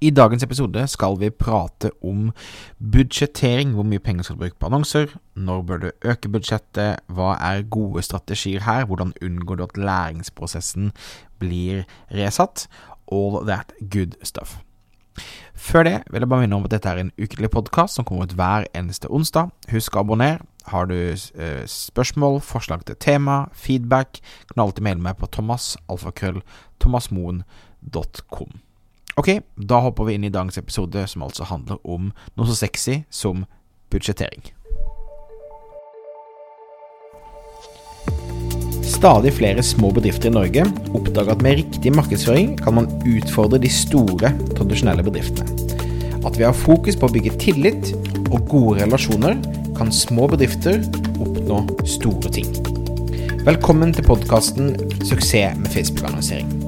I dagens episode skal vi prate om budsjettering. Hvor mye penger skal du bruke på annonser? Når bør du øke budsjettet? Hva er gode strategier her? Hvordan unngår du at læringsprosessen blir resatt? All that good stuff. Før det vil jeg bare minne om at dette er en ukentlig podkast som kommer ut hver eneste onsdag. Husk å abonnere. Har du eh, spørsmål, forslag til tema, feedback, kan du alltid maile meg på thomasalfakrøll.thomasmoen.com. Ok, da hopper vi inn i dagens episode, som altså handler om noe så sexy som budsjettering. Stadig flere små bedrifter i Norge oppdager at med riktig markedsføring kan man utfordre de store, tradisjonelle bedriftene. At vi har fokus på å bygge tillit og gode relasjoner, kan små bedrifter oppnå store ting. Velkommen til podkasten 'Suksess med Facebook-annonsering'.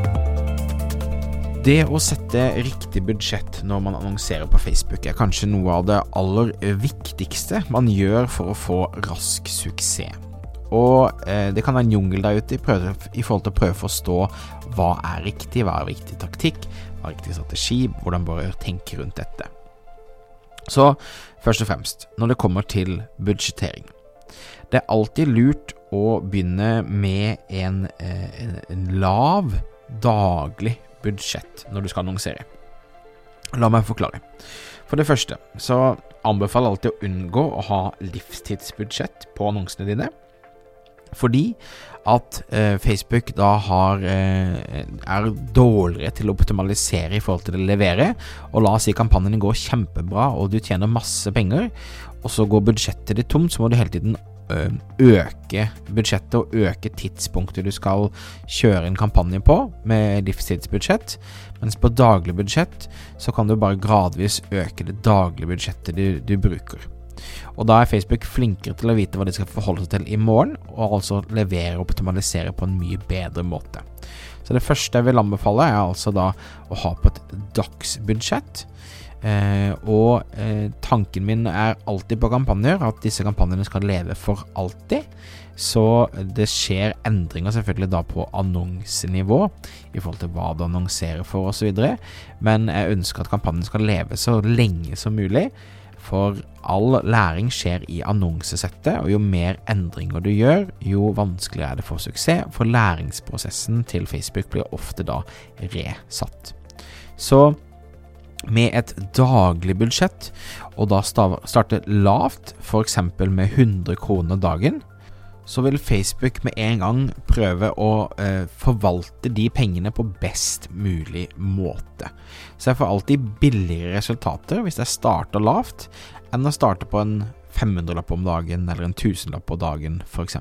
Det å sette riktig budsjett når man annonserer på Facebook, er kanskje noe av det aller viktigste man gjør for å få rask suksess. Og eh, det kan være en jungel der ute i, prøve, i, forhold til å prøve å forstå hva er riktig, hva er riktig taktikk, hva er riktig strategi, hvordan bør jeg tenke rundt dette. Så først og fremst, når det kommer til budsjettering. Det er alltid lurt å begynne med en, en, en lav daglig budsjett når du skal annonsere. La meg forklare. For det første så anbefaler alltid å unngå å ha livstidsbudsjett på annonsene dine. Fordi at eh, Facebook da har, eh, er dårligere til å optimalisere i forhold til å levere. Og la oss si kampanjen går kjempebra og du tjener masse penger, og så går budsjettet ditt tomt, så må du hele tiden øke budsjettet og øke tidspunktet du skal kjøre en kampanje på med livstidsbudsjett. Mens på daglig budsjett så kan du bare gradvis øke det daglige budsjettet du, du bruker. Og da er Facebook flinkere til å vite hva de skal forholde seg til i morgen, og altså levere og optimalisere på en mye bedre måte. Så det første jeg vil anbefale, er altså da å ha på et dagsbudsjett. Eh, og eh, tanken min er alltid på kampanjer at disse kampanjene skal leve for alltid. Så det skjer endringer selvfølgelig da på annonsenivå i forhold til hva du annonserer for osv. Men jeg ønsker at kampanjen skal leve så lenge som mulig. For all læring skjer i annonsesettet, og jo mer endringer du gjør, jo vanskeligere er det for suksess. For læringsprosessen til Facebook blir ofte da resatt. Så med et daglig budsjett, og da starte lavt, f.eks. med 100 kroner dagen, så vil Facebook med en gang prøve å eh, forvalte de pengene på best mulig måte. Så jeg får alltid billigere resultater hvis jeg starter lavt, enn å starte på en 500-lapp om dagen eller en 1000-lapp på dagen, f.eks.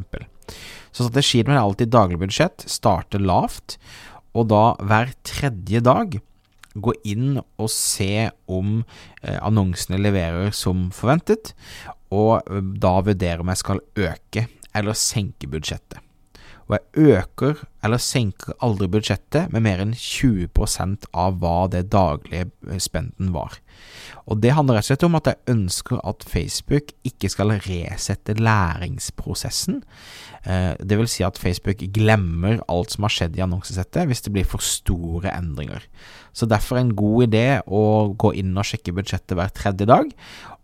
Så strategien min er alltid daglig budsjett, starte lavt, og da hver tredje dag gå inn og se om eh, annonsene leverer som forventet, og eh, da vurdere om jeg skal øke eller senke budsjettet. Og jeg øker eller senker aldri budsjettet med mer enn 20% av hva det daglige eh, spenden var. Og Det handler rett og slett om at jeg ønsker at Facebook ikke skal resette læringsprosessen. Eh, det vil si at Facebook glemmer alt som har skjedd i annonsesettet hvis det blir for store endringer. Så derfor er en god idé å gå inn og sjekke budsjettet hver tredje dag,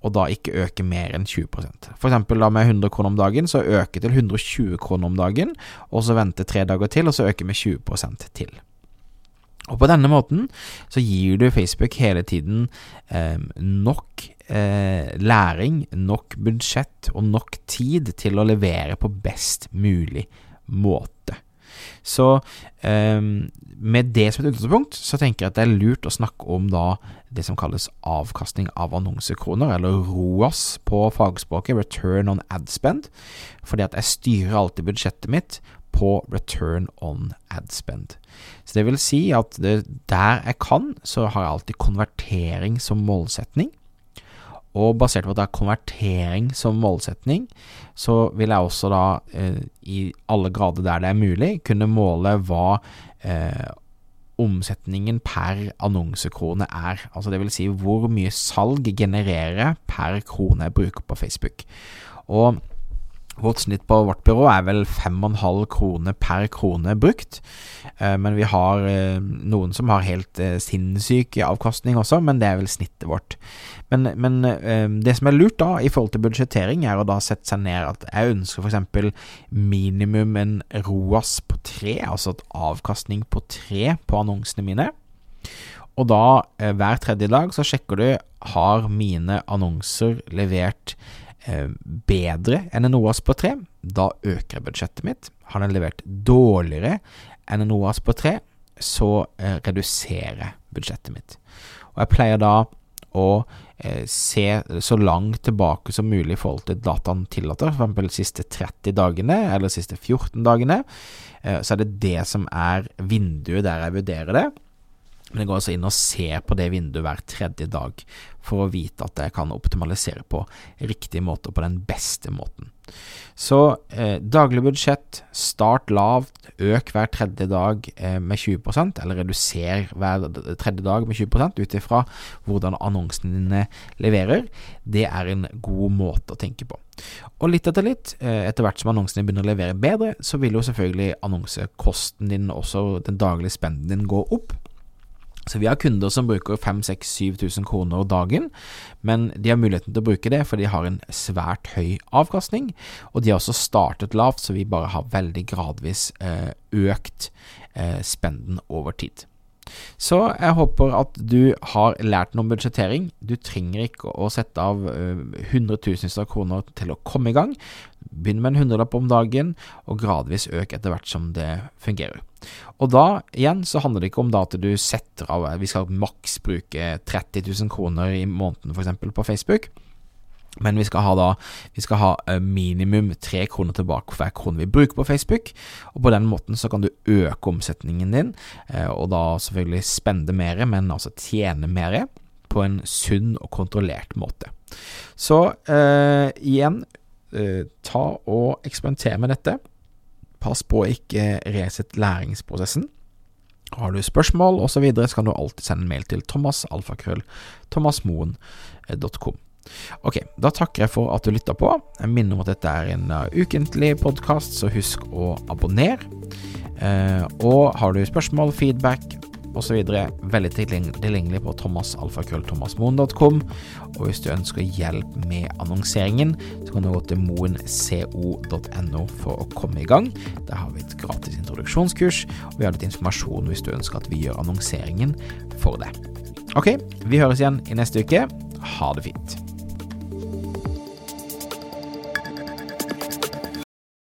og da ikke øke mer enn 20% For eksempel da med 100 kroner om dagen, så øke til 120 kroner om dagen, og så vente tre dager til, og så øke med 20% til. Og på denne måten så gir du Facebook hele tiden eh, nok eh, læring, nok budsjett og nok tid til å levere på best mulig måte. Så eh, med det som et utgangspunkt, så tenker jeg at det er lurt å snakke om da det som kalles avkastning av annonsekroner, eller ROAS på fagspråket, Return on Ad Spend, fordi at jeg styrer alltid budsjettet mitt på return on ad spend. Så det vil si at det, der jeg kan, så har jeg alltid konvertering som målsetning. Og basert på at det er konvertering som målsetning, så vil jeg også da, eh, i alle grader der det er mulig, kunne måle hva eh, omsetningen per annonsekrone er. Altså det vil si hvor mye salg genererer per krone jeg bruker på Facebook. Og Vårt snitt på vårt byrå er vel 5,5 kroner per krone brukt. Eh, men vi har eh, noen som har helt eh, sinnssyk avkastning også, men det er vel snittet vårt. Men, men det som er lurt da i forhold til budsjettering, er å da sette seg ned at jeg ønsker f.eks. minimum en ROAS på tre, altså et avkastning på tre på annonsene mine. Og da, hver tredje dag, så sjekker du har mine annonser levert bedre enn en OAS på tre, da øker budsjettet mitt. Har den levert dårligere enn en OAS på tre, så eh, reduserer budsjettet mitt. Og jeg pleier da å eh, se så langt tilbake som mulig i forhold til dataen tillater, f.eks. de siste 30 dagene eller de siste 14 dagene. Eh, så er det det som er vinduet der jeg vurderer det. Men jeg går altså inn og ser på det vinduet hver tredje dag for å vite at jeg kan optimalisere på riktig måte og på den beste måten. Så eh, daglig budsjett, start lavt, øk hver tredje dag eh, med 20% eller reduser hver tredje dag med 20 ut ifra hvordan annonsene dine leverer. Det er en god måte å tenke på. Og litt etter litt, eh, etter hvert som annonsene begynner å levere bedre, så vil jo selvfølgelig annonsekosten din, også den daglige spenden din, gå opp. Så vi har kunder som bruker 5000-7000 kroner dagen, men de har muligheten til å bruke det, for de har en svært høy avkastning. Og de har også startet lavt, så vi bare har veldig gradvis eh, økt eh, spenden over tid. Så jeg håper at du har lært noe om budsjettering. Du trenger ikke å sette av uh, hundretusenvis av kroner til å komme i gang. Begynn med en hundrelapp om dagen, og gradvis øk etter hvert som det fungerer. Og da, igjen, så handler det ikke om da at du setter av Vi skal maks bruke 30 000 kroner i måneden f.eks. på Facebook. Men vi skal ha da Vi skal ha eh, minimum tre kroner tilbake for hver krone vi bruker på Facebook. Og på den måten så kan du øke omsetningen din, eh, og da selvfølgelig spende mer, men altså tjene mer, på en sunn og kontrollert måte. Så eh, igjen, eh, ta og eksperimenter med dette. Pass på å ikke resette læringsprosessen. Har du spørsmål osv., så, videre, så kan du alltid sende en mail til thomasalfakrøll.thomasmoen.com. Ok, da takker jeg for at du lytta på. Jeg minner om at dette er en uh, ukentlig podkast, så husk å abonnere. Eh, og har du spørsmål, feedback osv., veldig tilgjengelig på thomasalfakrøllthomasmoen.com. Og hvis du ønsker hjelp med annonseringen, så kan du gå til moenco.no for å komme i gang. Der har vi et gratis introduksjonskurs, og vi har litt informasjon hvis du ønsker at vi gjør annonseringen for deg. Ok, vi høres igjen i neste uke. Ha det fint.